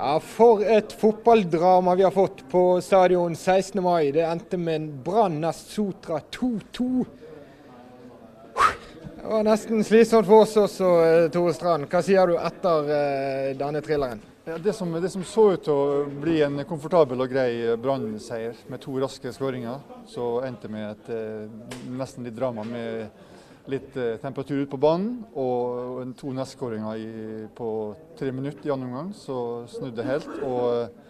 Ja, For et fotballdrama vi har fått på stadion 16. mai. Det endte med en Brann Sotra 2-2. Det var nesten slitsomt for oss også, eh, Tore Strand. Hva sier du etter eh, denne thrilleren? Ja, det, som, det, som, så ut til å bli en komfortabel og grei Brann-seier med to raske skåringer, så endte med et eh, nesten litt drama med litt eh, temperatur ute på banen og, to nestskåringer på tre minutter i andre omgang. Så snudde det helt. og eh,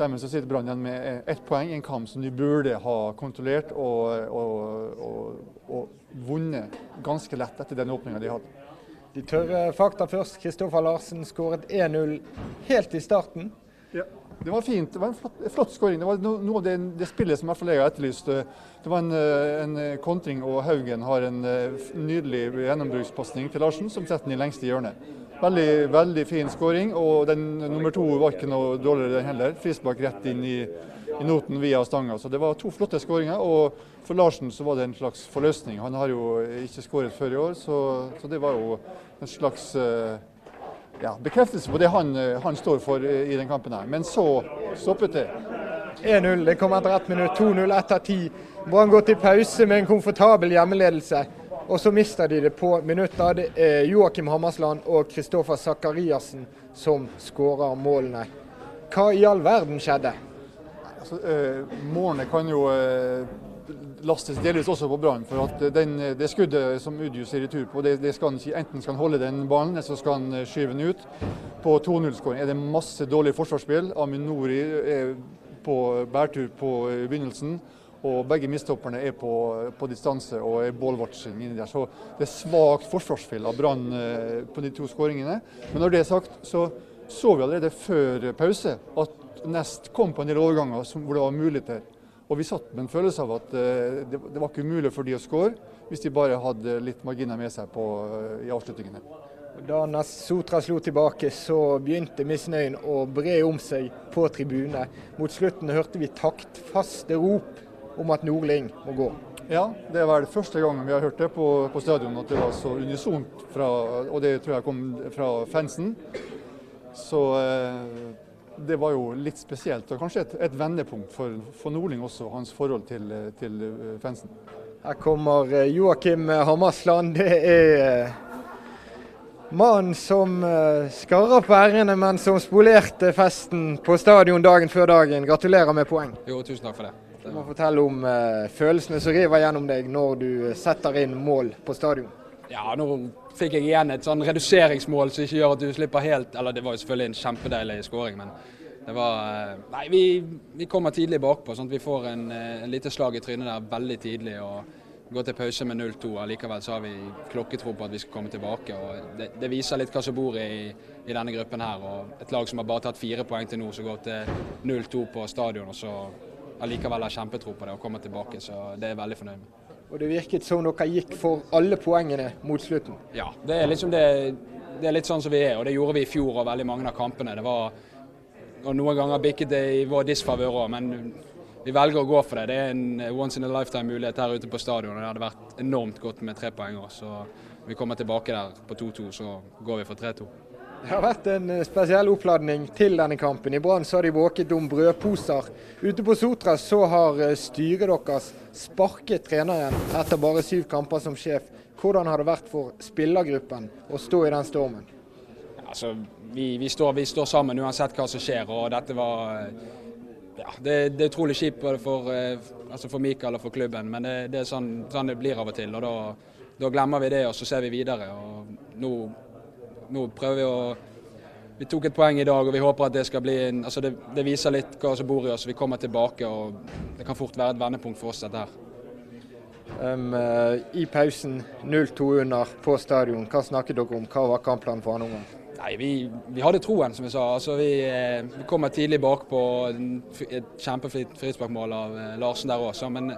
Dermed så sitter Brann igjen med ett poeng i en kamp som de burde ha kontrollert og, og, og, og vunnet ganske lett etter den åpninga de hadde. De tørre fakta først. Kristoffer Larsen skåret 1-0 helt i starten. Ja. Det var fint. Det var en flott, flott skåring. Det var noe av det, det, spillet som jeg har etterlyst. Det var en, eh, en, eh, kontring, og Haugen har en eh, nydelig gjennombrukspasning til Larsen, som setter den i lengste hjørne. Veldig, veldig fin skåring, og den nummer to var ikke noe dårligere den heller. Frisbakk rett inn i, i, noten via stanga. Så det var to flotte skåringer. Og for Larsen så var det en slags forløsning. Han har jo ikke skåret før i år, så, så det var jo en slags uh, ja, bekreftelse på det han, eh, han, står for i den kampen. her. Men så stoppet det. 1-0. Det kom etter ett minutt. 2-0 etter ti. Brann går til pause med en komfortabel hjemmeledelse. Og så mister de det på minutter. Det er Joakim Hammersland og Kristoffer Sakariassen som skårer målene. Hva i all verden skjedde? Altså, øh, målene kan jo eh, lastes delvis også på Brann. For at den, det skuddet som Udius er i tur på, det, det skal han, enten skal han holde den ballen, eller så skal han eh, skyve den ut. På 2-0-skåring er det masse dårlig forsvarsspill. Aminori er på bærtur på eh, begynnelsen. Og begge mistopperne er på, på distanse og er ballwatching inni der. Så det er svakt forsvarsspill av Brann eh, på de to skåringene. Men når det er sagt, så så vi allerede før pause at Nest kom på en del overganger hvor det var muligheter. Og vi satt med en følelse av at uh, det, det, var ikke umulig for de å skåre, hvis de bare hadde litt marginer med seg på, uh, i avslutningene. Da Sotra slo tilbake, så begynte misnøyen å bre om seg på tribunene. Mot slutten hørte vi taktfaste rop om at Nordling må gå. Ja, det var det første gangen vi har hørt det på, på stadion, at det var så unisont. Fra, og det tror jeg kom fra fansen. Så uh, det var jo litt spesielt, og kanskje et, et vendepunkt for, for Nordling også, hans forhold til, til eh, fansen. Her kommer eh, Joakim Hammersland. Det er eh, mannen som skarrer på ærene, men som spolerte festen på stadion dagen før dagen. Gratulerer med poeng. Jo, tusen takk for det. Du må fortelle om følelsene som river gjennom deg når du setter inn mål på stadion. Ja, nå fikk jeg igjen et sånn reduseringsmål som ikke gjør at du slipper helt Eller det var jo selvfølgelig en kjempedeilig skåring, men det var eh, Nei, vi, vi kommer tidlig bakpå. sånn at Vi får en, eh, en lite slag i trynet der veldig tidlig. og Går til pause med 0-2. Allikevel så har vi klokketro på at vi skal komme tilbake. og Det, det viser litt hva som bor i, i, denne gruppen her. og Et lag som har bare tatt fire poeng til nå, som går til 0-2 på stadion. og så allikevel har kjempetro på det og kommer tilbake. Så det er jeg veldig fornøyd med. Og det virket som dere gikk for alle poengene mot slutten. Ja, det er, liksom det, det er litt sånn som vi er, og det gjorde vi i fjor og veldig mange av kampene. Det var, og Noen ganger bikket det i vår disfavør òg, men vi velger å gå for det. Det er en once in a lifetime-mulighet her ute på stadion. og Det hadde vært enormt godt med tre poeng. Så vi kommer tilbake der på 2-2, så går vi for 3-2. Det har vært en eh, spesiell oppladning til denne kampen. I Brann har de våket om brødposer. Ute på Sotra så har eh, styret deres sparket treneren etter bare syv kamper som sjef. Hvordan har det vært for spillergruppen å stå i den stormen? Altså, vi, vi, står, vi, står, sammen uansett hva som skjer. og dette var ja, det, det, er utrolig kjipt for, eh, altså for Mikael og for klubben, men det, det er sånn, sånn, det blir av og til. og Da, da glemmer vi det, og så ser vi videre. og nå nå prøver vi å Vi tok et poeng i dag, og vi håper at det skal bli en altså det, det viser litt hva som bor i oss. Vi kommer tilbake, og det kan fort være et vendepunkt for oss, dette her. Um, I pausen 0-2 under på stadion, hva snakket dere om? Hva var kampplanen for andre omgang? Nei, vi, vi, hadde troen, som vi sa. Altså, vi, eh, vi kommer tidlig bakpå et kjempefint frisparkmål av eh, Larsen der òg. Men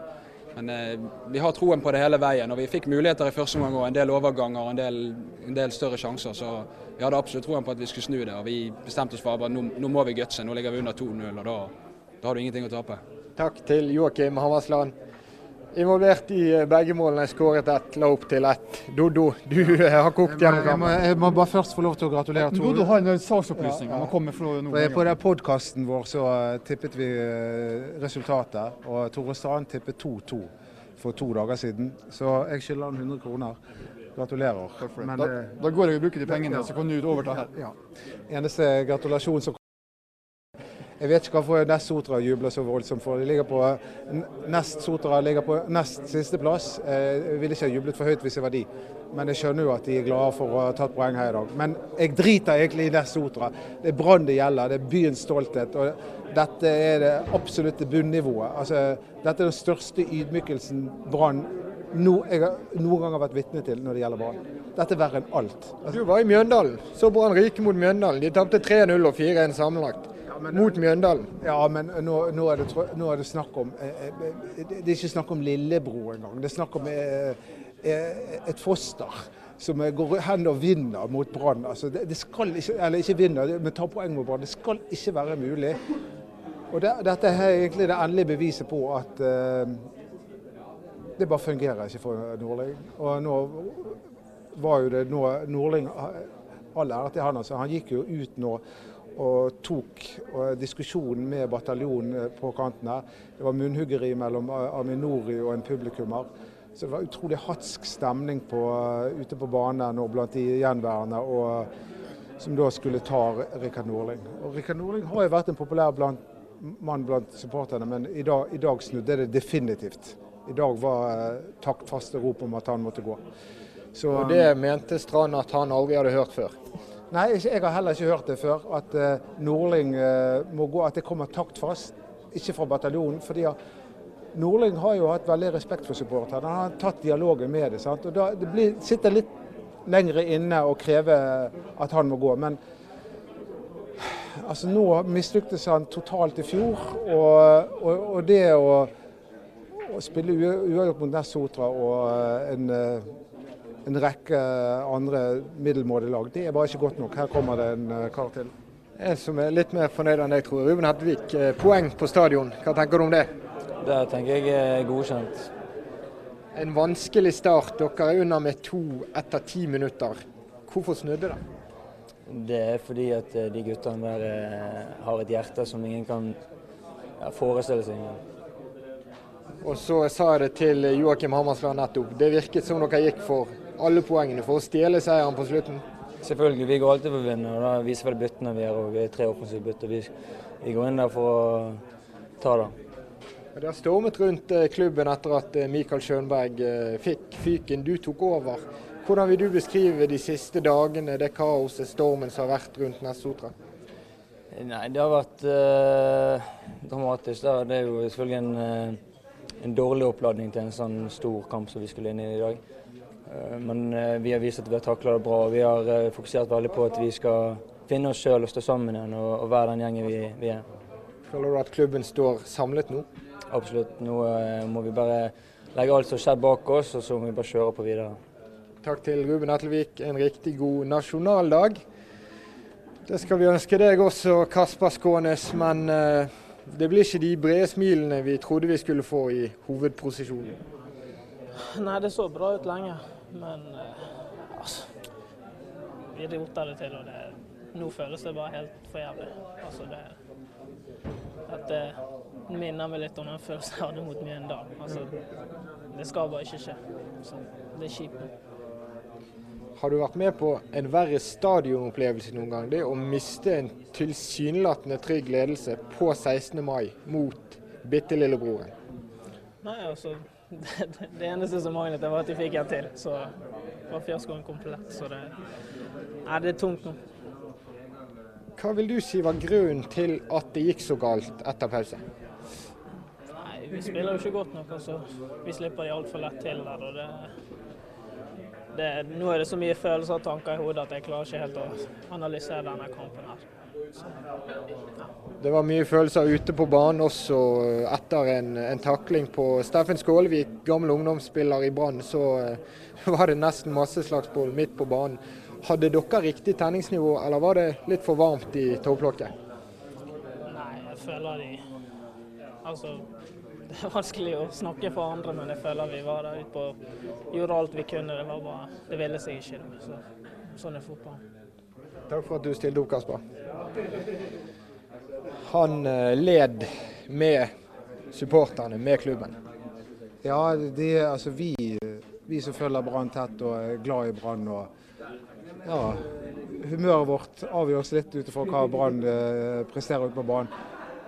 men eh, vi har troen på det hele veien. og Vi fikk muligheter i første omgang og en del overganger og en del, en del, større sjanser. Så vi hadde absolutt troen på at vi skulle snu det. og Vi bestemte oss for at nå, nå må vi gutse. Nå ligger vi under 2-0, og da, da, har du ingenting å tape. Takk til Joakim Hammersland. Involvert i eh, begge målene, skåret ett, la opp til ett. Dodo, du eh, har kokt gjennom Jeg kampen. jeg må bare først få lov til å gratulere Dodo Tore. har en saksopplysning. Ja, ja. Kommer fra nå. På den podkasten vår så eh, tippet vi resultatet, og Tore Strand tippet 2-2 for to dager siden. Så jeg skylder han 100 kroner. Gratulerer. Men, Da, da går jeg og bruker de pengene, Ja. så kan du overta her. ja. Eneste gratulasjon som Jeg vet ikke hvorfor Nest Sotra jubler så voldsomt for. De ligger på, Nest Sotra ligger på nest siste plass. Eh, Jeg ville ikke ha jublet for høyt hvis jeg var de. Men jeg skjønner jo at de er glade for å ha tatt poeng her i dag. Men jeg driter egentlig i Nest Sotra. Det er Brann det gjelder. Det er byens stolthet. og Dette er det absolutte bunnivået. Altså, dette er den største ydmykelsen Brann no, jeg har noen gang har vært vitne til når det gjelder Brann. Dette er verre enn alt. Altså, Du var i Mjøndalen. Så Brann ryke mot Mjøndalen. De tapte 3-0 og 4-1 sammenlagt. Mot Mjøndalen. Ja, men nå, nå, er det, nå er det snakk om eh, eh, Det det er ikke snakk om lillebro engang. Det er snakk om eh, eh, et foster som eh, går hen og vinner mot Brann. Altså, det, det skal ikke, eller ikke vinner, men tar poeng mot Brann. Det skal ikke være mulig. Og det, Dette er egentlig det endelige beviset på at eh, det bare fungerer ikke for Nordling. Og nå var jo det nå Nordling All ære til han. altså. Han gikk jo ut nå og tok diskusjonen med bataljonen på kanten her. Det var munnhuggeri mellom Aminori og en publikummer. Så det var utrolig hatsk stemning på, ute på banen og blant de gjenværende. Og, som da skulle ta Rikard Norling. Og Rikard Norling har jo vært en populær blant, mann blant supporterne, men i dag, i dag snudde det definitivt. I dag var eh, taktfaste rop om at han måtte gå. Så, Og det mente Strand at han aldri hadde hørt før. Nei, jeg har heller ikke hørt det før. At eh, Nordling eh, må gå, at det kommer taktfast. Ikke fra bataljonen. fordi Nordling har jo hatt veldig respekt for supporterne. Han har tatt dialogen med det. sant? Og da, Det blir, sitter litt lengre inne å kreve at han må gå. Men altså, nå mislyktes han totalt i fjor. Og, og, og det å, å spille ua- uavgjort mot Ness Sotra og eh, en eh, en rekke andre middelmådige lag. Det er bare ikke godt nok. Her kommer det en eh, kar til. En som er litt mer fornøyd enn deg, tror jeg. Ruben Hetvik, eh, poeng på stadion. Hva tenker du om det? Det tenker jeg er godkjent. En vanskelig start. Dere er under med to etter ti minutter. Hvorfor snudde det? Det er fordi at eh, de guttene der eh, har et hjerte som ingen kan forestille seg. Og så sa jeg det til Joakim Hammersland nettopp. Det virket som dere gikk for alle poengene for å stjele seieren på slutten. Selvfølgelig, vi går alltid for å vinne, og da viser vi byttene vi gjør. Vi er tre offensive bytter. Vi, vi går inn der for å ta det. Det har stormet rundt eh, klubben etter at eh, Mikael Schjønberg eh, fikk fyken. Du tok over. Hvordan vil du beskrive de siste dagene, det kaoset, stormen som har vært rundt Nessotra? Nei, det har vært eh, dramatisk. Det er jo selvfølgelig en, en dårlig oppladning til en sånn stor kamp som vi skulle inn i i dag. Eh, men eh, vi har vist at vi har takla det bra. Vi har eh, fokusert veldig på at vi skal finne oss sjøl og stå sammen igjen og, og være den gjengen vi, vi er. Føler du at klubben står samlet nå? Absolutt. Nå må vi bare legge alt som har skjedd bak oss, og så må vi bare kjøre på videre. Takk til Ruben Etlevik. En riktig god nasjonaldag. Det skal vi ønske deg også, Kasper Skånes. Men det blir ikke de brede smilene vi trodde vi skulle få i hovedposisjonen. Nei, det så bra ut lenge, men eh, altså Vi roter det til, og det, nå føles det bare helt for jævlig. Altså, det Dette minner meg litt om den følelsen jeg hadde mot Mjøndalen. Altså, det skal bare ikke skje. Så det er kjipt. Har du vært med på en verre stadionopplevelse noen gang? Det å miste en tilsynelatende trygg ledelse på 16. mai mot bitte lillebroren. Nei, altså det, det, eneste som manglet, var at de fikk en til. Så var fiaskoen komplett. Så det Nei, det er tungt nå. Hva vil du si var grunnen til at det gikk så galt etter pause? Nei, vi spiller jo ikke godt nok. Altså. Vi slipper de altfor lett til der. og det, det, Nå er det så mye følelser og tanker i hodet at jeg klarer ikke helt å analysere denne kampen her. Det var mye følelser ute på banen også etter en, en takling på Steffen Skålevik, gammel ungdomsspiller i Brann. Så eh, var det nesten masseslagsmål midt på banen. Hadde dere riktig tenningsnivå, eller var det litt for varmt i topplokket? Nei, jeg føler de Altså, det er vanskelig å snakke for andre, men jeg føler vi var der ute og gjorde alt vi kunne. Det var bare, det ville seg ikke. Så, sånn er fotballen. Takk for at du stilte opp, Kasper. Han eh, led med supporterne, med klubben. Ja, det, altså vi, vi som følger Brann tett og er glad i Brann. og ja, Humøret vårt avgjøres litt ut ifra hva Brann eh, presterer ute på banen.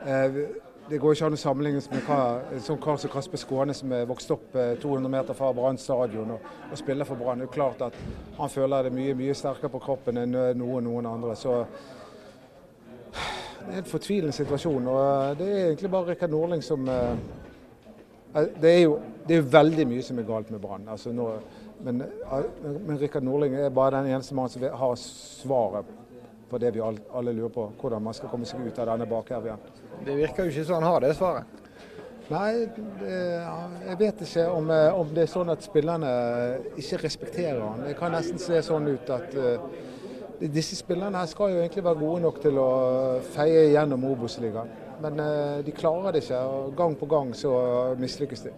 Eh, det går ikke an å sammenlignes med hva, en sånn kar som Kasper Skåne, som er vokst opp 200 meter fra Brann stadion og, og, spiller for Brann. Det er klart at han føler det mye, mye sterkere på kroppen enn noen noen andre. Så det er en fortvilende situasjon. og Det er egentlig bare Rikard Nordling som det er jo det er veldig mye som er galt med Brann. Altså men, men Rikard Nordling er bare den eneste mannen som har svaret på det vi alle lurer på. Hvordan man skal komme seg ut av denne bakherven. Det virker jo ikke som han har det svaret. Nei, det, jeg vet ikke om, om, det er sånn at spillerne ikke respekterer han. Det kan nesten se sånn ut at uh, disse spillerne her skal jo egentlig være gode nok til å feie gjennom Obos-ligaen. Men uh, de klarer det ikke, og gang på gang så mislykkes de.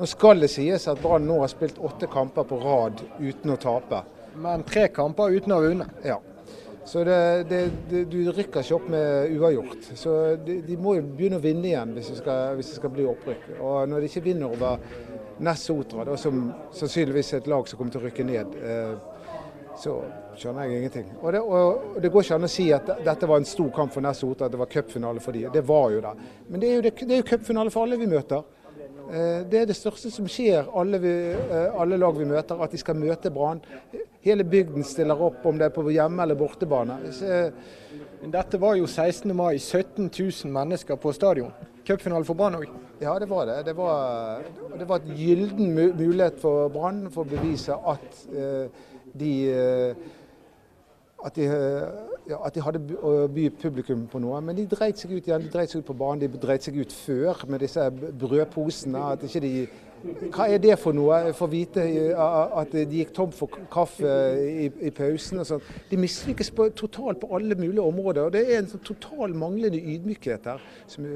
Nå skal det sies at Brann nå har spilt åtte kamper på rad uten å tape. Men tre kamper uten å ha vunnet? Ja. Så det, det, det, du rykker ikke opp med uavgjort. Så de, de, må jo begynne å vinne igjen hvis det skal, hvis det skal bli opprykk. Og når de ikke vinner over Ness Sotra, da, som sannsynligvis er et lag som kommer til å rykke ned, eh, så skjønner jeg ingenting. Og det, og det, går ikke an å si at dette var en stor kamp for Ness Sotra, at det var cupfinale for dem. Det var jo det. Men det er jo, det er jo cupfinale for alle vi møter. Eh, det er det største som skjer alle, vi, eh, alle lag vi møter, at de skal møte Brann. Hele bygden stiller opp, om det er på hjemme- eller bortebane. Dette var jo 16. mai, 17 000 mennesker på stadion. Cupfinale for Brann òg? Ja, det var det. Det var, det var et gylden mulighet for Brann for å bevise at eh, de at de, at de, hadde å by publikum på noe. Men de dreit seg ut igjen. De dreit seg ut på banen. De dreit seg ut før med disse brødposene. At ikke de hva er det for noe? For å vite at de gikk tom for kaffe i, i pausen. og sånt. De mislykkes totalt på alle mulige områder. og Det er en sånn total manglende ydmykhet her. Som,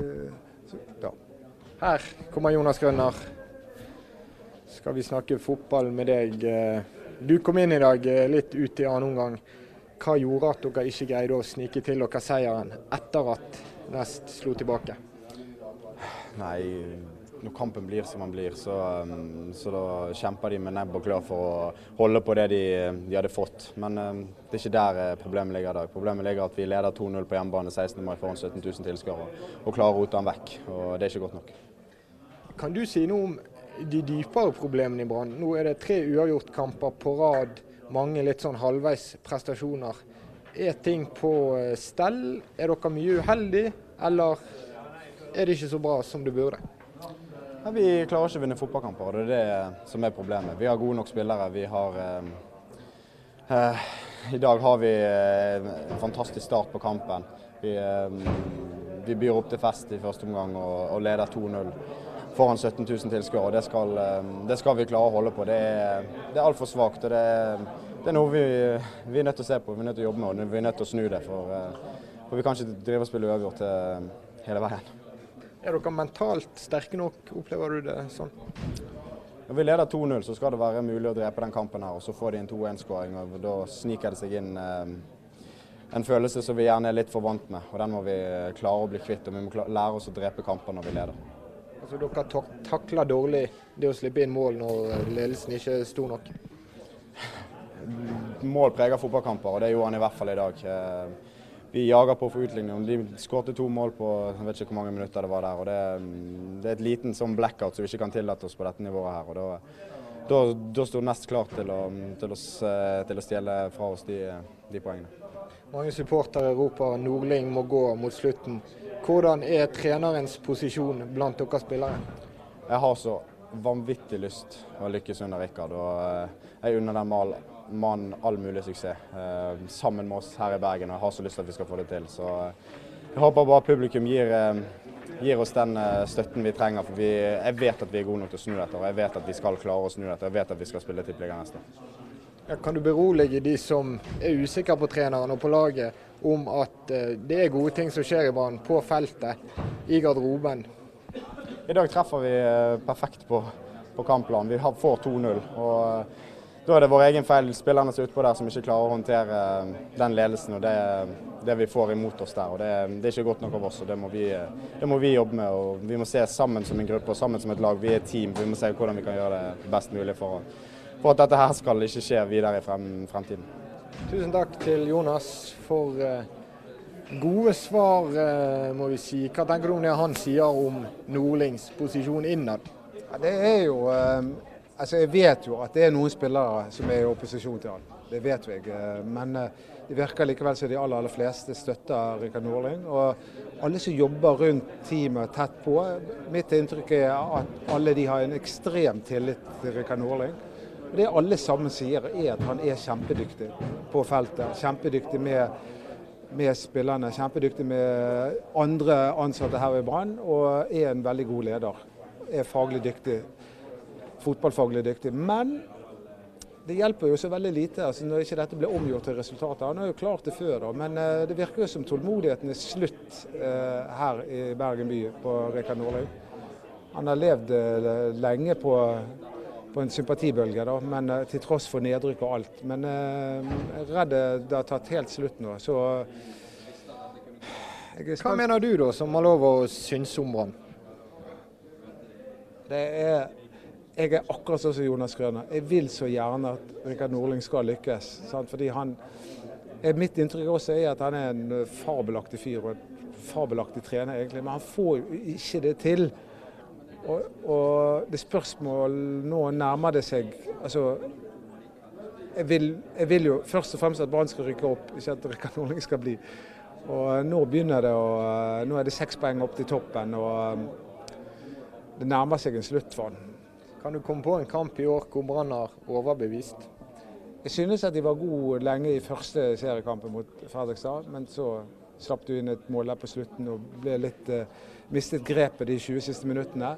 ja. Her kommer Jonas Grønner. Skal vi snakke fotball med deg. Du kom inn i dag litt ut i annen omgang. Hva gjorde at dere ikke greide å snike til dere seieren etter at Nest slo tilbake? Nei, når kampen blir som den blir, så, um, så, da kjemper de med nebb og klør for å holde på det de, de hadde fått. Men um, det er ikke der eh, problemet ligger i dag. Problemet ligger at vi leder 2-0 på hjemmebane 16. mai foran 17 000 tilskuere og klarer å rote den vekk. og Det er ikke godt nok. Kan du si noe om de dypere problemene i Brann? Nå er det tre uavgjort-kamper på rad mange litt sånn halvveis. Er ting på eh, stell? Er dere mye uheldige, eller er det ikke så bra som det burde? Ja, vi klarer ikke å vinne fotballkamper, og det er det som er problemet. Vi har gode nok spillere. Vi har eh, eh, I dag har vi eh, en fantastisk start på kampen. Vi, eh, vi byr opp til fest i første omgang og, og leder 2-0 foran 17 000 tilskuere. Det, skal, eh, det skal vi klare å holde på. Det er, det er altfor svakt. Det, det, er noe vi, vi, er nødt til å se på, vi er nødt til å jobbe med og vi er nødt til å snu det. For, eh, for vi kan ikke drive og spille uavgjort eh, hele veien. Er dere mentalt sterke nok, opplever du det sånn? Når vi leder 2-0, så skal det være mulig å drepe den kampen her. og Så får de en 2-1-skåring. og Da sniker det seg inn en følelse som vi gjerne er litt for vant med. og Den må vi klare å bli kvitt. og Vi må lære oss å drepe kamper når vi leder. Altså Dere takler dårlig det å slippe inn mål når ledelsen ikke er stor nok? Mål preger fotballkamper, og det gjorde han i hvert fall i dag. Eh, vi jager på for utligning. De skårte to mål på jeg vet ikke hvor mange minutter det var der. og Det, det er et liten sånn blackout som vi ikke kan tillate oss på dette nivået her. og Da, da, da sto Nest klar til å, til, å, til å, stjele fra oss de, de poengene. Mange supportere roper Nordling må gå mot slutten. Hvordan er trenerens posisjon blant dere spillere? Jeg har så vanvittig lyst å lykkes under Rikard. og eh, Jeg unner den mannen all mulig suksess eh, sammen med oss her i Bergen. og Jeg har så lyst til at vi skal få det til. Så eh, jeg håper bare publikum gir, gir oss den støtten vi trenger. for vi, Jeg vet at vi er gode nok til å snu dette, og jeg vet at vi skal klare å snu dette. Jeg vet at vi skal spille tippeliga neste år. Ja, kan du berolige de som er usikre på treneren og på laget, om at uh, det er gode ting som skjer i Brann, på feltet, i garderoben? i dag treffer vi perfekt på, på kampplanen. Vi får 2-0. og da er det vår egen feil, spillerne som er utpå der som ikke klarer å håndtere den ledelsen og det, det vi får imot oss der. og Det, det er ikke godt nok av oss, og det må, vi, det må, vi, jobbe med. og Vi må se sammen som en gruppe og sammen som et lag. Vi er et team. Vi må se hvordan vi kan gjøre det best mulig for, for at dette her skal ikke skje videre i frem, fremtiden. Tusen takk til Jonas for uh, gode svar, uh, må vi si. Hva tenker du om det han sier om Nordlings posisjon innad? Ja, det er jo... Uh Altså, Jeg vet jo at det er noen spillere som er i opposisjon til han. Det vet. Eh, men eh, det virker likevel som de aller, aller fleste støtter Rikard Norling. Og alle som jobber rundt teamet tett på, mitt inntrykk er at alle de har en ekstrem tillit til Rikard Norling. Og Det alle sammen sier, er at han er kjempedyktig på feltet. Kjempedyktig med, med spillerne, kjempedyktig med andre ansatte her i Brann, og er en veldig god leder. Er faglig dyktig fotballfaglig dyktig. Men det hjelper jo så veldig lite altså når ikke dette blir omgjort til resultater. Han har jo klart det før, da, men uh, det virker jo som tålmodigheten er slutt uh, her i Bergen by på Rikard Nordhaug. Han har levd uh, lenge på, på, en sympatibølge, da, men til tross for nedrykk og alt. Men jeg er redd det har tatt helt slutt nå. så Hva mener du da, som har lov å synes om Brann? Det er jeg er akkurat sånn som Jonas Grønner. Jeg vil så gjerne at Rikard Nordling skal lykkes. Sant? Fordi han, Mitt inntrykk også er at han er en fabelaktig fyr og en fabelaktig trener, egentlig. Men han får jo ikke det til. Og, og det spørsmål nå nærmer det seg altså, jeg vil, jeg vil jo først og fremst at Brann skal rykke opp, ikke at Rikard Nordling skal bli. Og nå begynner det å Nå er det seks poeng opp til toppen, og det nærmer seg en slutt for han. Kan du komme på en kamp i år hvor Brann har overbevist? Jeg synes at de var gode lenge i første seriekampen mot Fredrikstad, men så slapp du inn et mål der på slutten og ble litt, uh, mistet grepet de 20 siste minuttene.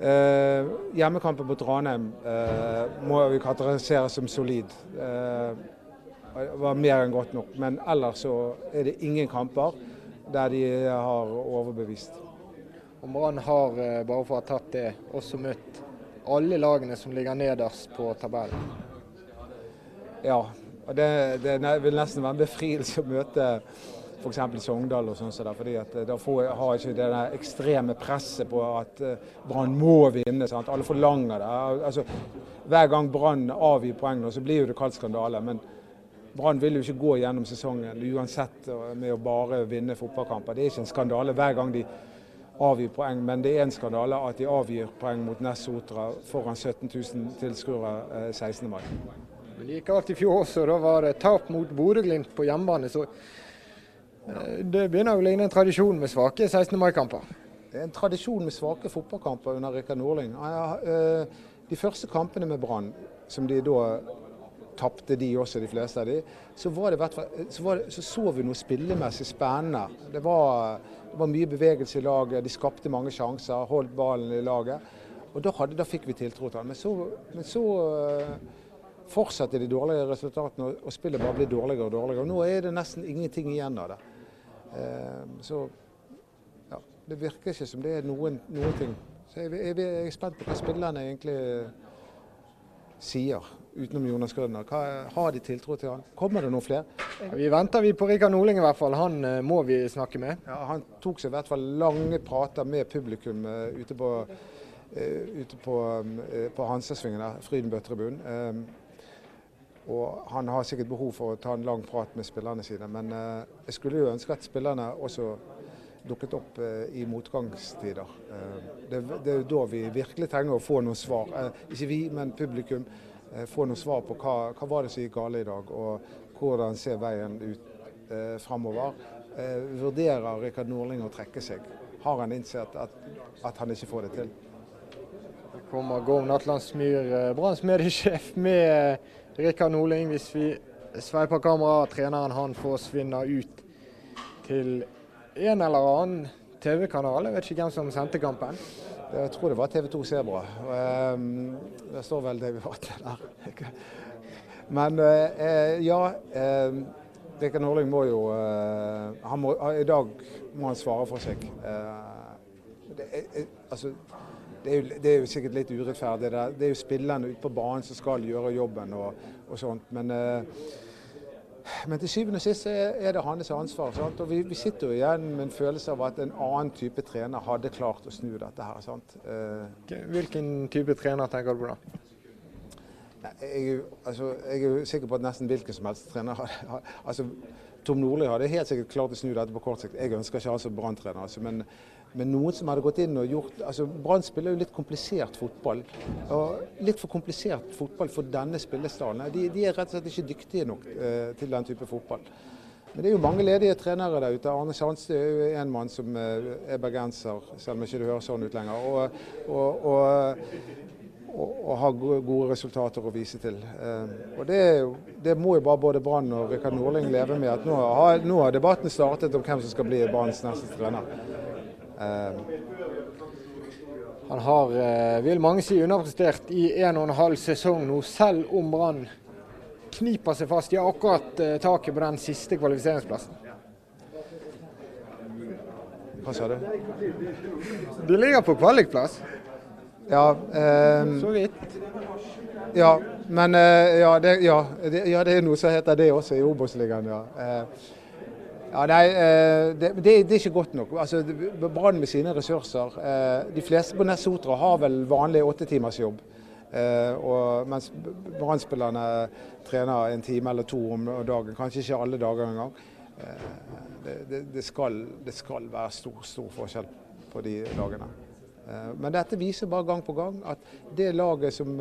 Uh, hjemmekampen mot Ranheim uh, må vi karakterisere som solid. det var mer enn godt nok, men ellers så er det ingen kamper der de har overbevist. Og Brann har, bare for å ha tatt det, også møtt alle lagene som ligger nederst på tabellen. Ja, og det, det vil nesten være en befrielse å møte f.eks. Sogndal og sånn. Så fordi at eh, Da får, har ikke det der ekstreme presset på at uh, Brann må vinne. Sant? Alle forlanger det. Altså, hver gang Brann avgir poeng, så blir det kalt skandale. Men Brann vil jo ikke gå gjennom sesongen uansett med å bare vinne fotballkamper. Det er ikke en skandale hver gang de avgir poeng, men det er en skandale at de avgir poeng mot Ness Sotra foran 17 000 tilskuere 16. Eh, mai. Men gikk alt i fjor også. Da var det tap mot Bodø-Glimt på hjemmebane. Så eh, det begynner å ligne en tradisjon med svake 16. mai-kamper. Det er en tradisjon med svake fotballkamper under Rikard Nordling. Eh, de første kampene med Brann, som de da tapte de også, de fleste av de, så, var det, så, var det, så, så vi noe spillemessig spennende. Det var det var mye bevegelse i laget, de skapte mange sjanser, holdt ballen i laget. Og Da, hadde, da fikk vi tiltro til han. Men så, men så fortsatte de dårlige resultatene, og spillet bare ble dårligere og dårligere. Og Nå er det nesten ingenting igjen av det. Uh, så ja, det virker ikke som det er noen, noen ting. Så jeg, jeg, jeg er spent på hva spillerne egentlig sier utenom Jonas Grønner. Hva, har de tiltro til han? Kommer det noen flere? Vi venter vi på Rikard Norling i hvert fall. Han uh, må vi snakke med. Ja, han tok seg i hvert fall lange prater med publikum uh, ute på, uh, ute på, på Hansasvingen, Frydenbø-tribunen. Og han har sikkert behov for å ta en lang prat med spillerne sine. Men jeg skulle jo ønske at spillerne også dukket opp i motgangstider. Det, det er da vi virkelig trenger å få noen svar. Ikke vi, men publikum. Eh, få noe svar på hva, hva var det som gikk galt i dag, og hvordan ser veien ut eh, framover. Eh, vurderer Rikard Norling å trekke seg? Har han innsett at, at han ikke får det til? Det kommer Gorm Natlandsmyr, eh, Branns mediesjef, med Rikard Norling. Hvis vi sveiper kameraet, treneren han forsvinner ut til en eller annen TV-kanal. Jeg vet ikke hvem som sendte kampen. Jeg tror det var TV 2 Sebra. Um, det står vel David til der. Men uh, ja. Uh, Rikard Norling må jo uh, må, I dag må han svare for seg. Det altså, det er, jo, det er, jo, sikkert litt urettferdig. Det er, det er jo spillerne ute på banen som skal gjøre jobben og, og sånt. Men, men, til syvende og sist er det hans ansvar. Sant? Og vi, vi, sitter jo igjen med en følelse av at en annen type trener hadde klart å snu dette her. Sant? Hvilken type trener tenker du på da? Jeg, altså, jeg, er jo sikker på at nesten hvilken som helst trener har altså, Tom Nordli hadde helt sikkert klart å snu dette på kort sikt. Jeg ønsker ikke han som branntrener. Altså, men, men, noen som hadde gått inn og gjort altså Brann spiller jo litt komplisert fotball. og Litt for komplisert fotball for denne spillestallen. De, de, er rett og slett ikke dyktige nok eh, til den type fotball. Men det er jo mange ledige trenere der ute. Arne Sandstø er jo en mann som eh, er bergenser, selv om ikke det høres sånn ut lenger. Og, og, og og, har gode resultater å vise til. Eh, og det, det, må jo bare både Brann og Rikard Norling leve med. at nå har, nå har, debatten startet om hvem som skal bli Branns neste trener. Eh. Han har, eh, vil mange si, underprestert i en og en halv sesong nå, selv om Brann kniper seg fast. De har akkurat taket på den siste kvalifiseringsplassen. Hva sa du? De ligger på kvalikplass. Ja, eh, Så vidt. Ja, men eh, ja, det, ja, det, ja, det, er noe som heter det også i Obos-ligaen. Ja. Eh, ja, nei, eh, det, det, er ikke godt nok. Altså, Brann med sine ressurser. Eh, de fleste på Ness har vel vanlig åttetimersjobb. Eh, og mens Brann-spillerne trener en time eller to om dagen. Kanskje ikke alle dager engang. Det, det, skal, det skal være stor, stor forskjell på de dagene. Men dette viser bare gang på gang at det laget som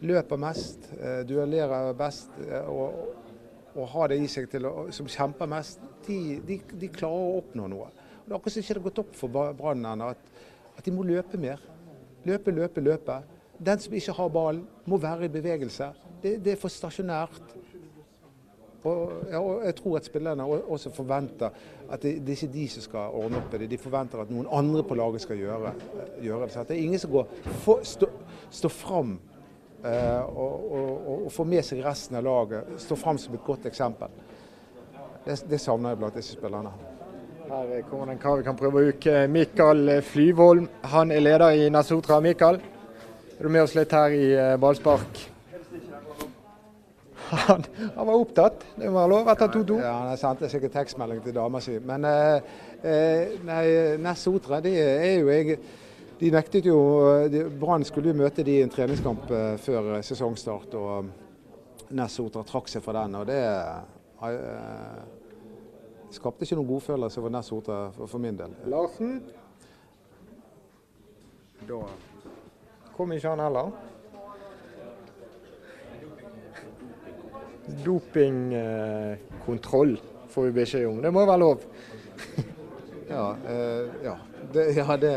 løper mest, duellerer best og, og har det i seg til å, som kjemper mest, de, de, de klarer å oppnå noe. Og det er akkurat som ikke har gått opp for Brann at, at de må løpe mer. Løpe, løpe, løpe. Den som ikke har ballen, må være i bevegelse. Det, det er for stasjonært. Og, og jeg tror at spillerne også forventer at det, det er ikke de som skal ordne opp i det. De forventer at noen andre på laget skal gjøre, gjøre det. Så det er ingen som går for, stå, stå fram eh, og, og, og, få med seg resten av laget. Stå fram som et godt eksempel. Det, det savner jeg blant disse spillerne. Her kommer en kar vi kan prøve å uke. Mikael Flyvold, han er leder i Nasotra. Mikael, er du med oss litt her i eh, ballspark? Han, han, var opptatt, det var lov etter 2-2. Ja, Han sendte sikkert tekstmelding til dama si. Men eh, eh nei, Ness Sotra de er jo jeg, De nektet jo Brann skulle jo møte de i en treningskamp eh, før sesongstart. og Nessotra trakk seg fra den. og Det eh, skapte ikke noen godfølelse for Ness Sotra for, for min del. Larsen? Da kom ikke han heller. Dopingkontroll får vi beskjed om. Det må være lov? ja, eh, ja. Det, ja, det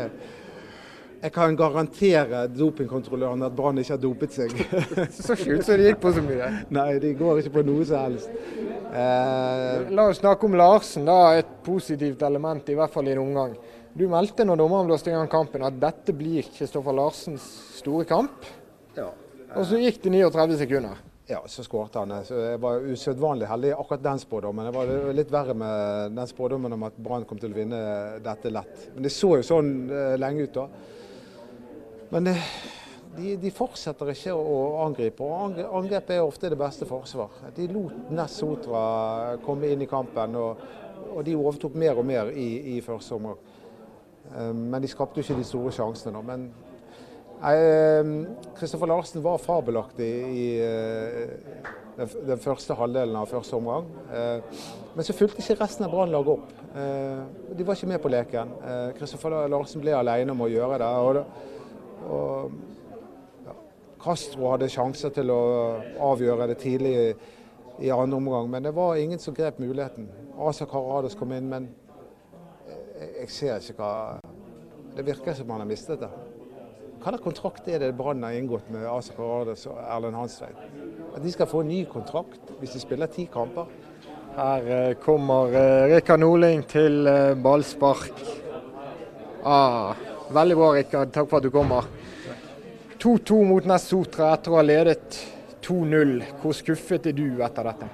Jeg kan garantere dopingkontrolløren at Brann ikke har dopet seg. så sjukt som de gikk på så mye. Nei, de går ikke på noe som helst. Eh, La oss snakke om Larsen, da. Et positivt element, i hvert fall i en omgang. Du meldte når dommeren blåste i gang kampen at dette blir Kristoffer Larsens store kamp. Ja. Og så gikk det 39 sekunder. Ja, så skårte han. Så jeg var usedvanlig heldig i akkurat den spådommen. Det var litt verre med den spådommen om at Brann kom til å vinne dette lett. Men det så jo sånn uh, lenge ut da. Men uh, de, de, fortsetter ikke å angripe. og Angrep er ofte det beste forsvar. De lot Ness Sotra komme inn i kampen, og, og de overtok mer og mer i, i første omgang. Uh, men de skapte jo ikke de store sjansene. da. Men Kristoffer ehm, Larsen var fabelaktig i den, den første halvdelen av første omgang. Eh, men så fulgte ikke resten av Brannlaget opp. Eh, de var ikke med på leken. Kristoffer Larsen ble alene om å gjøre det. Og, ja, Castro hadde sjanser til å avgjøre det tidlig i, i andre omgang, men det var ingen som grep muligheten. Asa Karadas kom inn, men jeg, jeg ser ikke hva Det virker som han har mistet det. Hva slags kontrakt er det Brann har inngått med Asa Karadas og Erlend Hansveit? At de skal få en ny kontrakt hvis de spiller ti kamper? Her eh, kommer eh, Rikard Norling til eh, ballspark. Ah, veldig bra, Rikard. Takk for at du kommer. 2-2 mot Nest Sotra etter å ha ledet 2-0. Hvor skuffet er du etter dette?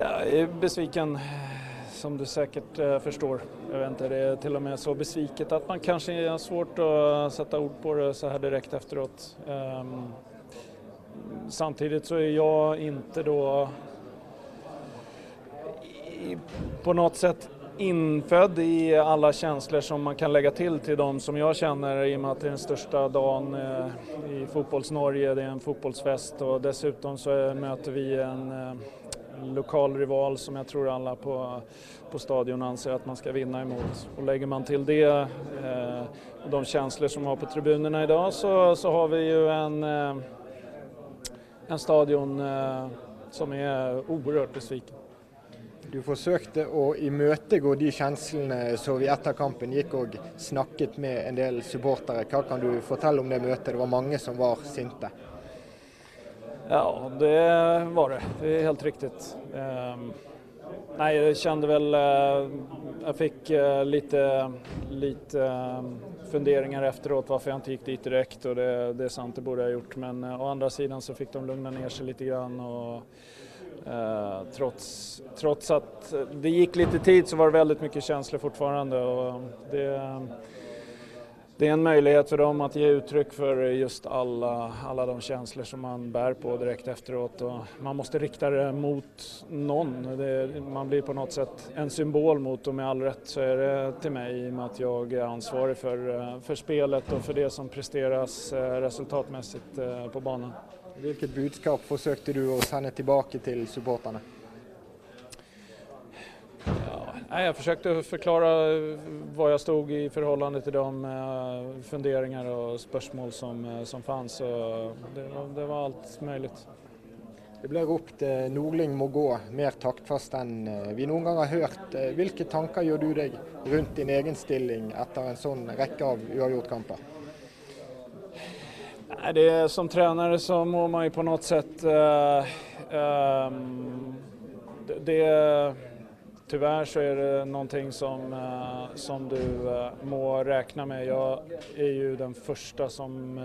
Ja, jeg er besviken som du sikkert forstår. Jeg vet ikke, det er til og med så besviket at man kanskje har svårt å sette ord på det så her direkte efteråt. Um, samtidig så er jeg ikke da på noe sätt infödd i alla känslor som man kan lägga till till de som jag känner i och med att det är den största dagen eh, i fotbolls-Norge, det är en fotbollsfest och dessutom så möter vi en eh, lokal rival som jag tror alla på, på stadion anser att man ska vinna emot. Och lägger man till det eh, de känslor som har på tribunerna idag så, så har vi ju en, eh, en stadion eh, som är oerhört besviken. Du forsøkte å imøtegå de kjenslene som vi etter kampen gikk og snakket med en del supportere. Hva kan du fortelle om det møtet? Det var mange som var sinte. Ja, det var det. Det er helt riktig. Nei, jeg jag vel Jeg fikk litt, fick uh, lite, hvorfor jeg ikke gikk dit direkte. og det, det er sant, det borde jeg gjort. Men å andre siden så fikk de lugna ned seg litt. grann och trots, trots att det gick lite tid så var det väldigt mycket känslor fortfarande det, det är en möjlighet för dem att ge uttryck för just alla, alla de känslor som man bär på direkt efteråt. Man måste rikta det mot någon. Det, man blir på något sätt en symbol mot och med all rätt så är det till mig i och med att jag är ansvarig för, för spelet och för det som resultatmessig resultatmässigt eh, på banan. Vilket budskap forsøkte du å sende tilbake til supporterne? Jeg forsøkte å forklare hva jeg stod i forhold til de funderinger og spørsmål som, eh, som fanns. Det det var alt mulig. Det ble ropt at Nordling må gå, mer taktfast enn vi noen gang har hørt. Hvilke tanker gjør du deg rundt din egen stilling etter en sånn rekke av uavgjortkamper? Det, som tränare så må man ju på något sätt... Uh, um, det, det så är det någonting som, uh, som du uh, må räkna med. Jag är ju den första som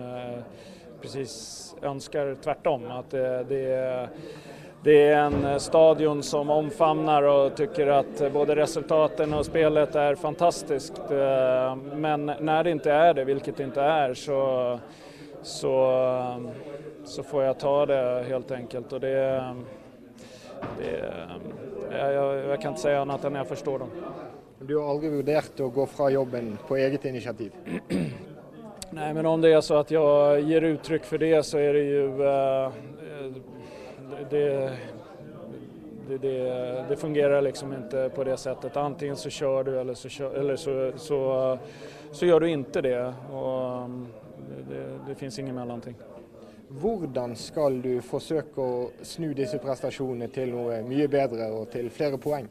precis önskar tvärtom. Att det, det, är en stadion som omfamnar och tycker att både resultaten och spelet är fantastiskt. Men när det inte är det, vilket det inte är, så, så, så får jeg ta det helt enkelt. Og det, det, jeg, jeg, kan ikke si annet enn jeg forstår dem. Du har aldri vurdert å gå fra jobben på eget initiativ? Nei, men om det er så at jeg gir uttrykk for det så er det jo Uh, det, det, det, det, fungerer liksom ikke på det settet. Antingen så kjører du eller så, kjør, eller så, så, så, gör du ikke det. Och um, det, finnes ingen mellanting. Hvordan skal du forsøke å snu disse prestasjonene til noe mye bedre og til flere poeng?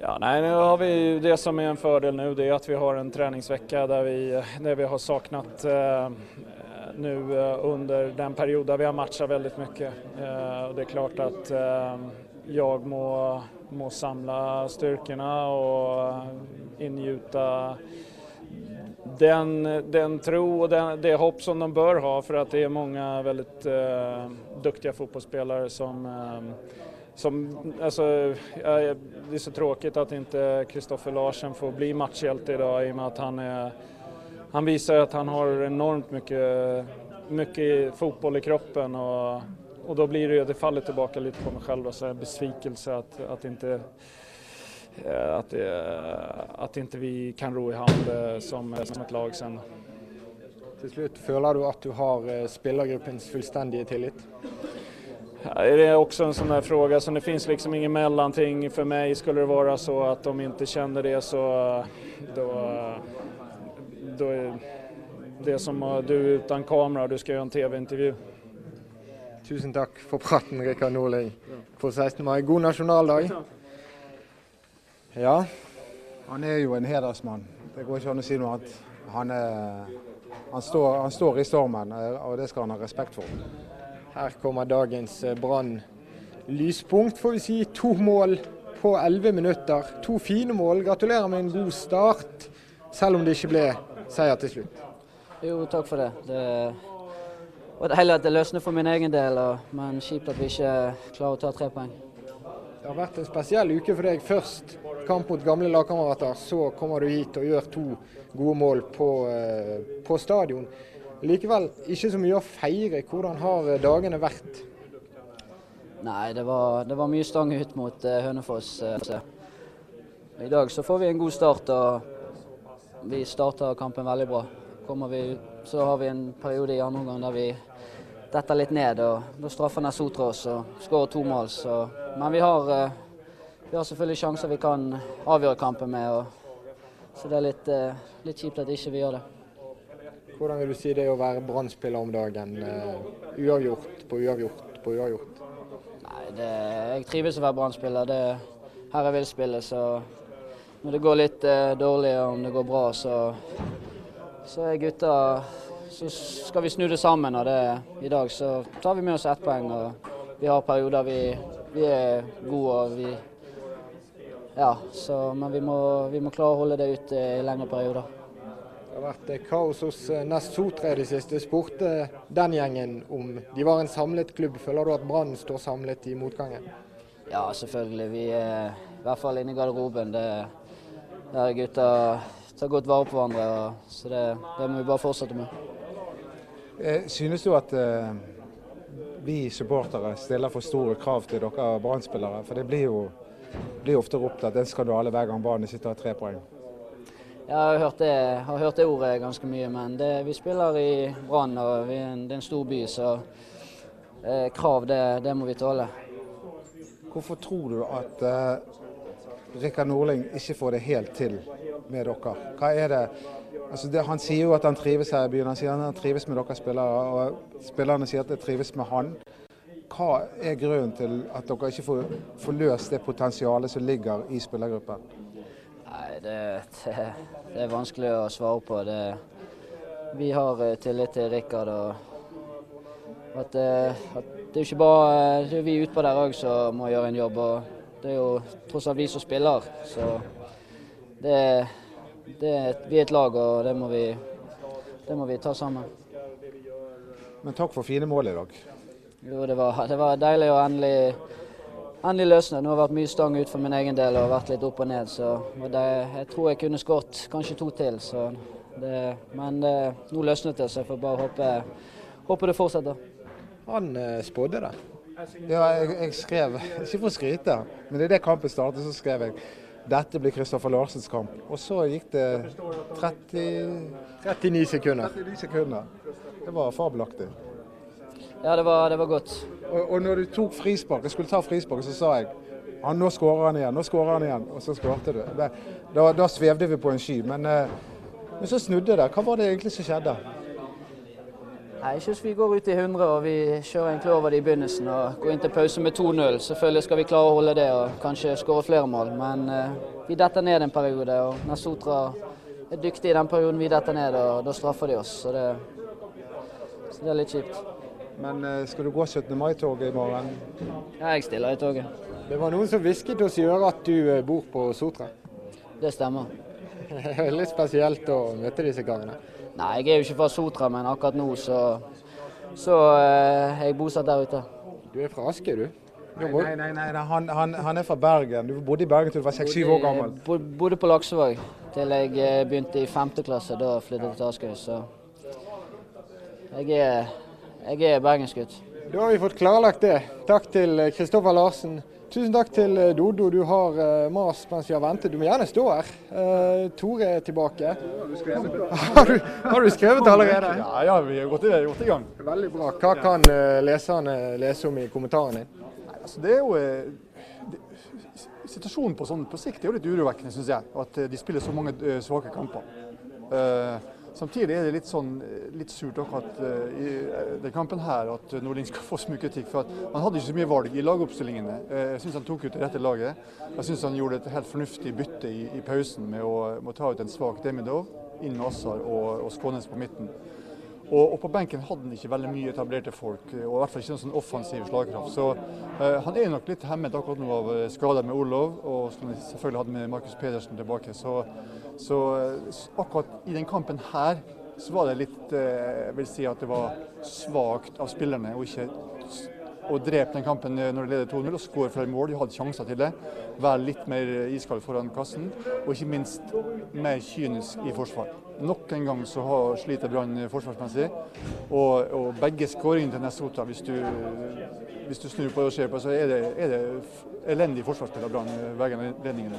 Ja, nei, nu har vi det som er en fordel nå, det er at vi har en träningsvecka der vi, där vi har saknat eh, nu eh, under den perioden vi har matchet veldig mye. Eh, det er klart at eh, jeg må, må samle styrkene og ingjuta den, den tro och den, det hopp som de bör ha för att det är många väldigt eh, duktiga fotbollsspelare som eh, som, alltså, det är så tråkigt att inte Kristoffer Larsen får bli matchhjälte idag i och med att han, är, han visar att han har enormt mycket, mycket fotboll i kroppen och, och då blir det det faller tillbaka lite på mig själv, och så besvikelse att, att inte att, att inte vi kan ro i hand eh, som, som et lag sen. Til slutt, føler du at du har eh, spillergruppens fullstendige tillit? Det är också en sån där fråga, så det finns liksom ingen mellanting. För mig skulle det vara så att de inte känner det så då, då är det som du utan kamera, du ska göra en TV-intervju. Tusen takk for praten, Rikard Nordling. På 16. mai. God nasjonaldag. Ja. Han er jo en hedersmann. Det går ikke an å si noe annet. Han, er, han, står, han, står, i stormen, og det skal han ha respekt for. Her kommer dagens eh, Brann lyspunkt, får vi si. To mål på elleve minutter. To fine mål. Gratulerer med en god start, selv om det ikke ble seier til slutt. Jo, takk for det. Det var deilig at det løsner for min egen del, men kjipt at vi ikke klarer å ta tre poeng. Det har vært en spesiell uke for deg. Først kamp mot gamle lagkamerater, så kommer du hit og gjør to gode mål på, eh, på stadion. Likevel ikke så mye å feire. Hvordan har eh, dagene vært? Nei, det var, det var mye stang ut mot uh, Hønefoss. I dag så får vi en god start, og vi starter kampen veldig bra. Vi, så har vi en periode i andre omgang der vi detter litt ned. og Da straffer Nesotra oss og skårer to mål. Så. Men vi har, vi har selvfølgelig sjanser vi kan avgjøre kampen med. Og, så det er litt, litt kjipt at ikke vi gjør det. Hvordan vil du si det å være brann om dagen? uavgjort på uavgjort på uavgjort? det, jeg trives å være brann Her jeg vil spille, så når det går litt eh, dårlig og om det går bra, så, så er gutta Så skal vi snu det sammen. Og det, i dag så tar vi med oss ett poeng. og Vi har perioder vi, vi er gode og vi Ja, så, men vi må, vi må klare å holde det ut i lengre perioder. Det har vært eh, kaos hos eh, Nest Sotra i det siste. Spurte den gjengen om de var en samlet klubb. Føler du at Brann står samlet i motgangen? Ja, selvfølgelig. Vi er i hvert fall inne i garderoben. Det, der gutta tar godt vare på hverandre. Så det, det, må vi bare fortsette med. Eh, synes du at eh, vi supportere stiller for store krav til dere Brann-spillere? For det blir jo blir ofte ropt at det er en skandale hver gang Brann sitter og har tre poeng. Jeg har hørt det, har hørt det ordet ganske mye, men det, vi spiller i Brann og vi, det er en stor by, så eh, krav det, det, må vi tåle. Hvorfor tror du at eh, Rikard Norling ikke får det helt til med dere? Hva er det? Altså det, han sier jo at han trives her i byen, han sier at han trives med dere spillere, og spillerne sier at de trives med han. Hva er grunnen til at dere ikke får, får løst det potensialet som ligger i spillergruppen? Nei, det, det, det, er vanskelig å svare på. Det, vi har eh, tillit til Rikard. og at, eh, at Det er jo ikke bare det er vi utpå der òg som må gjøre en jobb. og Det er jo tross alt vi som spiller. Så det, det, vi er et lag, og det må vi, det må vi ta sammen. Men takk for fine mål i dag. Jo, det var, det var deilig å endelig endelig løsne. Nå har det vært mye stang ut for min egen del og vært litt opp og ned. Så det, jeg tror jeg kunne skåret kanskje to til. Det, men det, nå løsnet det, så jeg får bare håpe, håpe det fortsetter. Han eh, spådde det? Ja, jeg, jeg, skrev, ikke for å skryte, men idet kampen startet, så skrev jeg dette blir Kristoffer Larsens kamp. Og så gikk det 30, 39 sekunder. 39 sekunder. Det var fabelaktig. Ja, det var, det var godt. Og, og når du tok frispark, jeg skulle ta frispark, så sa jeg ja, nå skårer han igjen, nå skårer han igjen. Og så skårte du. Da, da, svevde vi på en sky. Men, eh, men, så snudde det. Hva var det egentlig som skjedde? Nei, Jeg synes vi går ut i 100 og vi kjører egentlig over det i begynnelsen og går inn til pause med 2-0. Selvfølgelig skal vi klare å holde det og kanskje skåre flere mål, men eh, vi detter ned en periode. og Nasotra er dyktig i den perioden vi detter ned, og da straffer de oss. Så det, så det er litt kjipt. Men eh, skal du gå 17. mai-toget i morgen? Ja, jeg stiller i toget. Det var noen som hvisket oss i øret at du eh, bor på Sotra? Det stemmer. Litt spesielt å møte disse karene? Nei, jeg er jo ikke fra Sotra, men akkurat nå så, så eh, er jeg bosatt der ute. Du er fra Aske, du? Nei, nei, nei, nei. Han, han, han, er fra Bergen. Du bodde i Bergen til du var 6-7 år gammel? Bodde på Laksevåg til jeg begynte i 5. klasse. Da flyttet jeg til Askøy. Så jeg er jeg er bergensgutt. Da har vi fått klarlagt det. Takk til Kristoffer Larsen. Tusen takk til eh, Dodo. Du har uh, mast mens vi har ventet. Du må gjerne stå her. Uh, Tore er tilbake. Har du, har du skrevet allerede? Ja, ja, vi har gått i, gått i gang. Veldig bra. Hva kan leserne lese om i kommentaren din? Nei, altså, det er jo det, Situasjonen på, sånn, på sikt er jo litt urovekkende, syns jeg. At de spiller så mange svake kamper. Uh, Samtidig er det litt, sånn, litt surt akkurat uh, i uh, den kampen her at Nordling skal få så mye kritikk. for at Han hadde ikke så mye valg i lagoppstillingene. Uh, jeg syns han tok ut det rette laget. Jeg syns han gjorde et helt fornuftig bytte i, i pausen med å, med ta ut en svak Demidov, inn med Assar og, og Skånes på midten. Og, og, på benken hadde han ikke veldig mye etablerte folk, og i hvert fall ikke noen sånn offensiv slagkraft. Så han er nok litt hemmet akkurat nå av skader med Olov, og som selvfølgelig hadde med Markus Pedersen tilbake. Så så akkurat i den kampen her så var det litt eh, Jeg vil si at det var svakt av spillerne å ikke å drepe den kampen når de leder 2-0 og skåre flere mål. De hadde sjanser til det. Være litt mer iskald foran kassen, og ikke minst mer kynisk i forsvar. Nok en gang så sliter Brann forsvarsmessig. Og, og begge skåringene til Nessotra, hvis hvis du snur på det og ser på, så er det, er det elendig forsvarsspill av Brann begge anledningene.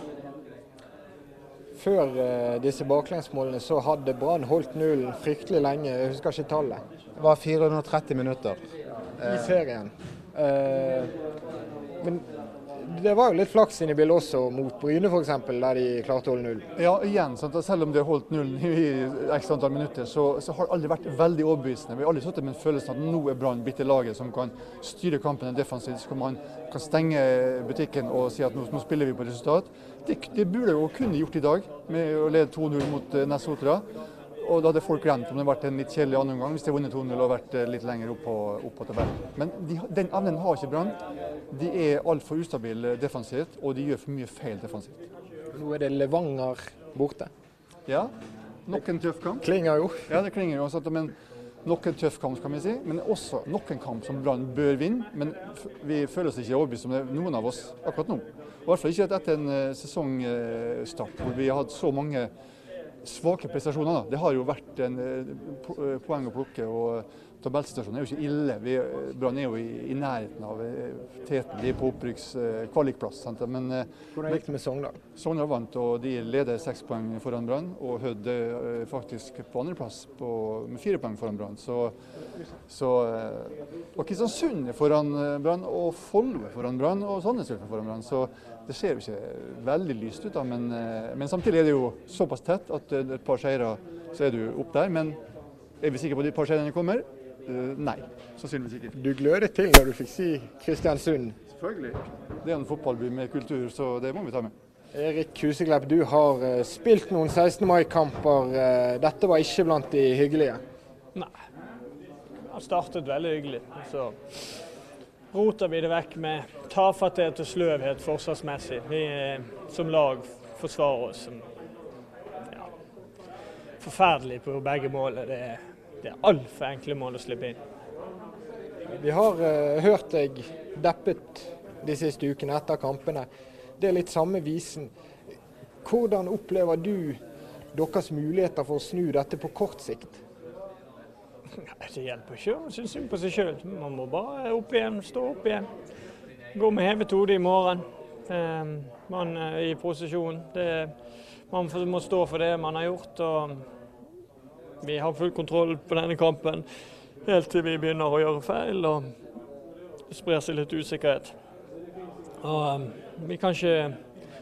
Før eh, disse baklengsmålene så hadde Brann holdt nullen fryktelig lenge. Jeg husker ikke tallet. Det var 430 minutter. I serien. Eh, men det var jo litt flaks inne i bildet også mot Bryne f.eks., der de klarte å holde null. Ja, igjen, sant? selv om de har holdt nullen i ekstra antall minutter, så, så har det aldri vært veldig overbevisende. Vi har aldri sittet med en følelse av at nå er Brann blitt det laget som kan styre kampen defensivt. Så man kan stenge butikken og si at nå, nå spiller vi på resultat. Det, det burde jo kunne gjort i dag, med å lede 2-0 mot uh, Nessotra. Og da hadde folk glemt om det hadde vært en litt kjedelig annen omgang hvis de hadde vunnet 2-0 og vært eh, litt lenger opp på, opp på tabellen. Men de, den evnen har ikke Brann. De er altfor ustabile defensivt, og de gjør for mye feil defensivt. Nå er det Levanger borte. Ja, nok en tøff kamp. Klinger jo. Ja, det klinger jo. Sant? Men nok en tøff kamp, kan vi si. Men også nok en kamp som Brann bør vinne. Men vi føler oss ikke overbevist om det, noen av oss, akkurat nå. I hvert fall ikke etter en uh, sesongstart hvor vi har hatt så mange svake prestasjoner. Da. Det har jo vært en uh, poeng å plukke. og Tabellsituasjonen er jo ikke ille. Vi, Brann er jo i, i, nærheten av teten. De er på opprykkskvalikplass. Men, Hvordan gikk det med Sogndal? Sogndal vant, og de leder seks poeng foran Brann. Og Hødd faktisk på andreplass med fire poeng foran Brann. Så, så og Kristiansund er foran Brann, og Follo foran Brann, og Sandnes er foran Brann. Så det ser jo ikke veldig lyst ut, da, men, men, samtidig er det jo såpass tett at et par seire så er du opp der. Men er vi sikre på at de par seirene kommer? Uh, nei, sannsynligvis ikke. Du glødet til da du fikk si Kristiansund. Selvfølgelig. Det er en fotballby med kultur, så det må vi ta med. Erik Huseklepp, du har uh, spilt noen 16. mai-kamper. Uh, dette var ikke blant de hyggelige? Nei. Han startet veldig hyggelig. Så roter vi det vekk med tafatthet og sløvhet forsvarsmessig. Vi som lag forsvarer oss som ja, forferdelig på begge. Det er, det er altfor enkle mål å slippe inn. Vi har uh, hørt deg deppet de siste ukene etter kampene. Det er litt samme visen. Hvordan opplever du deres muligheter for å snu dette på kort sikt? Nei, Det hjelper ikke å synes synd på seg sjøl. Man må bare opp igjen, stå opp igjen. Gå med hevet hode i morgen. Eh, man er i posisjon. Det, man må stå for det man har gjort. og Vi har full kontroll på denne kampen helt til vi begynner å gjøre feil. og sprer seg litt usikkerhet. Og Vi kan ikke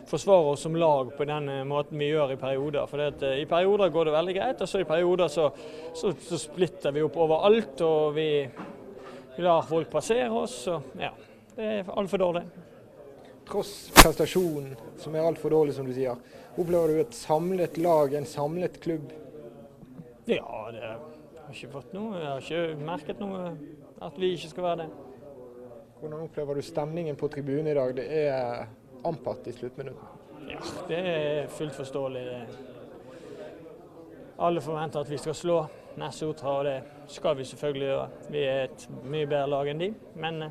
forsvare oss som lag på den måten vi gjør i perioder. For det, I perioder går det veldig greit, og så i perioder så, så, så splitter vi opp overalt. Og vi, vi lar folk passere oss. Og, ja, det er altfor dårlig. Tross prestasjonen, som er altfor dårlig, som du sier, opplever du et samlet lag, en samlet klubb? Ja, det har ikke fått noe. Jeg har ikke merket noe at vi ikke skal være det. Hvordan opplever du stemningen på tribunen i dag? Det er ampatt i sluttminuttet. Ja, det er fullt forståelig. Alle forventer at vi skal slå Nessotra, og det skal vi selvfølgelig gjøre. Vi er et mye bedre lag enn de, men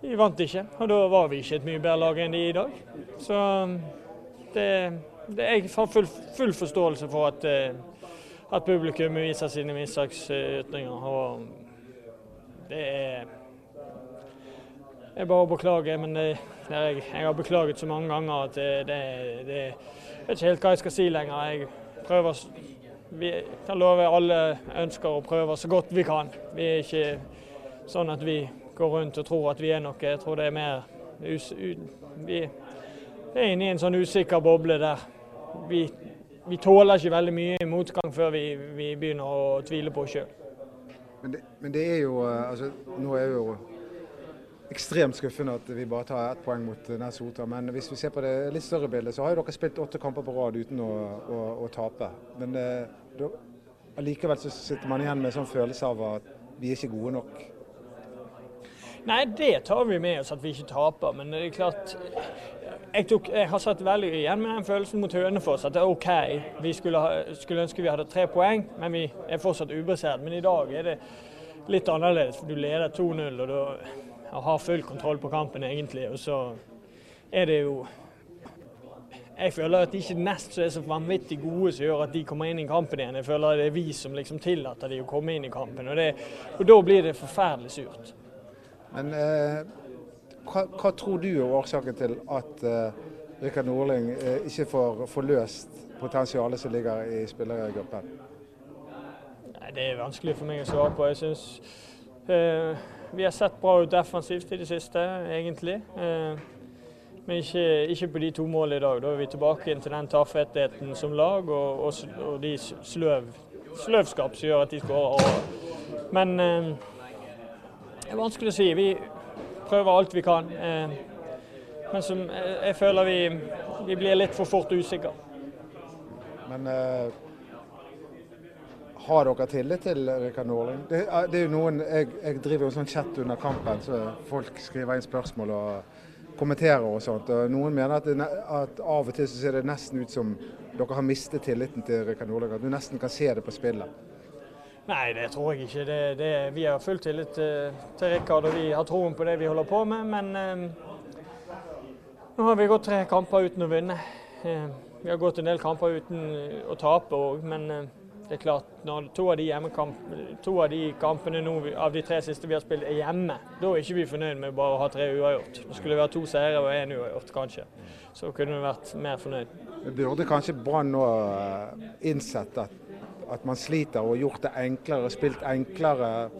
vi vant ikke. Og da var vi ikke et mye bedre lag enn de i dag. Så det, det jeg har full, full, forståelse for at, at publikum viser sine mishagsytringer. Og det er er bare å beklage, men det, er, jeg har beklaget så mange ganger at det, det, det Jeg vet ikke helt hva jeg skal si lenger. Jeg prøver Vi kan love alle ønsker å prøve så godt vi kan. Vi er ikke sånn at vi går rundt og tror at vi er noe. Jeg tror det er mer us, Vi er inne i en sånn usikker boble der vi, vi tåler ikke veldig mye motgang før vi, vi begynner å tvile på oss sjøl. Men, men, det er jo altså, Nå er jo ekstremt skuffende at vi bare tar ett poeng mot Sota. Men hvis vi ser på det litt større bildet, så har jo dere spilt åtte kamper på rad uten å, å, å tape. Men eh, allikevel så sitter man igjen med en sånn følelse av at vi er ikke gode nok. Nei, det tar vi med oss at vi ikke taper. Men det er klart jeg, tok, jeg har satt veldig igjen med den følelsen mot Hønefoss at det er OK. Vi skulle, skulle ønske vi hadde tre poeng, men vi er fortsatt ubeseiret. Men i dag er det litt annerledes. for Du leder 2-0, og du har full kontroll på kampen, egentlig. Og så er det jo jeg føler at de ikke nest så er så vanvittig gode som gjør at de kommer inn i kampen igjen. Jeg føler at det er vi som liksom tillater de å komme inn i kampen, og, det, og da blir det forferdelig surt. Men eh, hva, hva, tror du er årsaken til at eh, Rikard Nordling eh, ikke får, får løst potensialet som ligger i spillergruppen? Nei, Det er vanskelig for meg å svare på. Jeg synes eh, vi har sett bra ut defensivt i det siste, egentlig. Eh, men ikke, ikke, på de to målene i dag. Da er vi tilbake inn til den taffetheten som lag og, og, og de sløv, sløvskap som gjør at de skårer. Men eh, det er vanskelig å si. Vi prøver alt vi kan. Eh, men som, eh, jeg føler vi, vi, blir litt for fort usikre. Men eh, har dere tillit til Rikard Norling? Det, det, er jo noen, jeg, jeg driver jo sånn chat under kampen, så folk skriver inn spørsmål. og kommenterer og sånt. Og noen mener at, det, at, av og til så ser det nesten ut som dere har mistet tilliten til Rikard Norling. At du nesten kan se det på spillet. Nei, det tror jeg ikke. Det, det, vi har full tillit til, til Rikard og vi har troen på det vi holder på med. Men eh, nå har vi gått tre kamper uten å vinne. Eh, vi har gått en del kamper uten å tape òg, men eh, det er klart, når to av de, to av de kampene nå, av de tre siste vi har spilt, er hjemme, da er ikke vi fornøyd med bare å ha tre uavgjort. Nå skulle vært to seire og én uavgjort, kanskje. Så kunne vi vært mer fornøyd. Burde kanskje Brann nå eh, innsett at, at, man sliter og gjort det enklere, spilt enklere?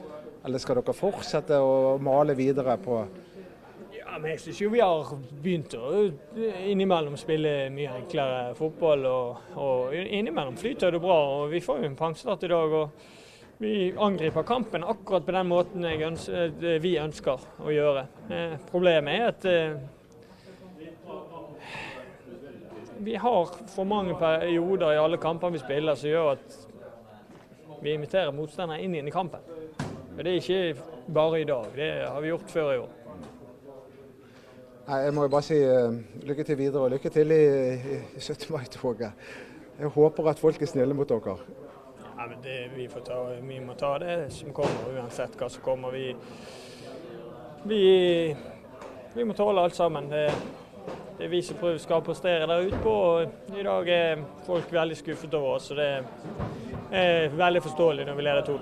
Eller skal dere fortsette å male videre på ja, men jeg syns jo vi har begynt å innimellom spille mye enklere fotball. Og, og innimellom flyter det bra. og Vi får jo en pangstart i dag. og Vi angriper kampen akkurat på den måten ønsker, eh, vi ønsker å gjøre. Eh, problemet er at eh, vi har for mange perioder i alle kamper vi spiller som gjør at vi inviterer motstandere inn i kampen. Og Det er ikke bare i dag, det har vi gjort før i år. Nei, Jeg må jo bare si uh, lykke til videre og lykke til i, i 17. mai-toget. Jeg håper at folk er snille mot dere. Ja, men det, vi, ta, vi, må ta det som kommer, uansett hva som kommer. Vi, vi, vi må tåle alt sammen. Det, det er vi som prøver skal prestere der ute på. I dag er folk veldig skuffet over oss. og Det er veldig forståelig når vi leder 2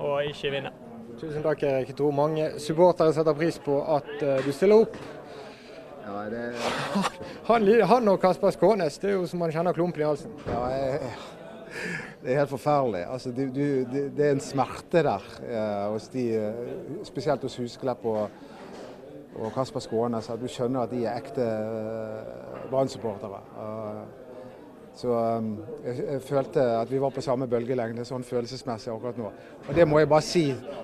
og ikke vinner. Tusen takk, Erik. Jeg tror mange supportere setter pris på at uh, du stiller opp. Ja, det... han, han, og Kasper Skånes, det er jo som man kjenner klumpen i halsen. Ja, jeg, det er helt forferdelig. Altså, du, du, det er en smerte der eh, hos de, eh, spesielt hos Husklepp og, og Kasper Skånes. At du skjønner at de er ekte eh, Brann-supportere. Så um, jeg, jeg, følte at vi var på samme bølgelengde sånn følelsesmessig akkurat nå. Og Det må jeg bare si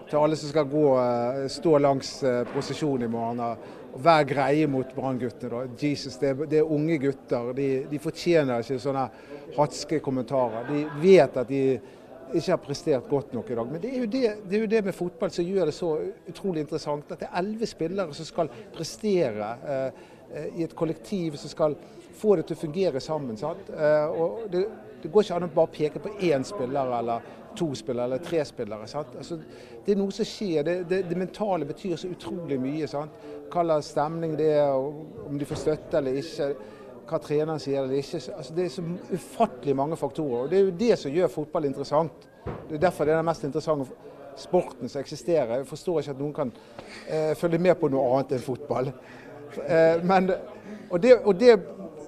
til alle som skal gå, uh, stå langs uh, prosesjonen i morgen. og Vær greie mot Brann-guttene. Jesus, det, det, er unge gutter. De, de, fortjener ikke sånne hatske kommentarer. De vet at de ikke har prestert godt nok i dag. Men det er, det, det er jo det, med fotball som gjør det så utrolig interessant. At det er elleve spillere som skal prestere uh, i et kollektiv som skal få det til å fungere sammen. Eh, det, det, går ikke an å bare peke på én spiller eller to spillere eller tre spillere. Altså, det er noe som skjer. Det, det, det mentale betyr så utrolig mye. Sant? Hva slags stemning det er, om de får støtte eller ikke. Hva treneren sier eller ikke. Altså, det er så ufattelig mange faktorer. og Det er jo det som gjør fotball interessant. Det er derfor det er den mest interessante sporten som eksisterer. Jeg forstår ikke at noen kan eh, følge med på noe annet enn fotball. Eh, men, og, det, og det,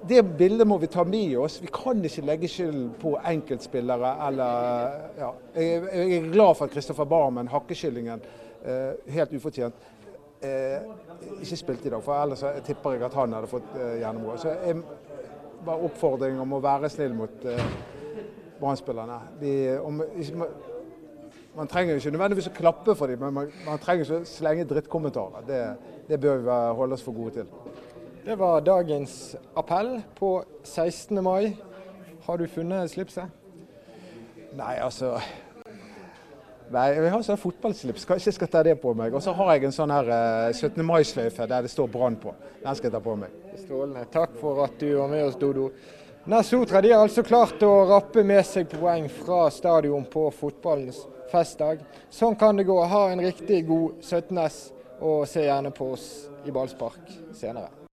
det, bildet må vi ta med oss. Vi kan ikke legge skylden på enkeltspillere. Eller, ja. jeg, er glad for at Kristoffer Barmen, hakkekyllingen, eh, helt ufortjent, eh, ikke spilte i dag. For ellers jeg tipper jeg at han hadde fått gjennomgå. Så jeg, bare oppfordring om å være snill mot Brann-spillerne. Man trenger ikke nødvendigvis å klappe for dem, men man, man trenger ikke å slenge drittkommentarer. Det, det bør vi holde oss for gode til. Det var dagens appell på 16. mai. Har du funnet slipset? Nei, altså Nei, Jeg har sånn fotballslips, kanskje jeg skal ta det på meg. Og så har jeg en sånn her 17. Eh, mai-sløyfe der det står Brann på. Den skal jeg ta på meg. Strålende. Takk for at du var med oss, Dodo. Nesotra de har altså klart å rappe med seg poeng fra stadion på fotballens festdag. Sånn kan det gå. Ha en riktig god 17S Og se gjerne på oss i ballspark senere.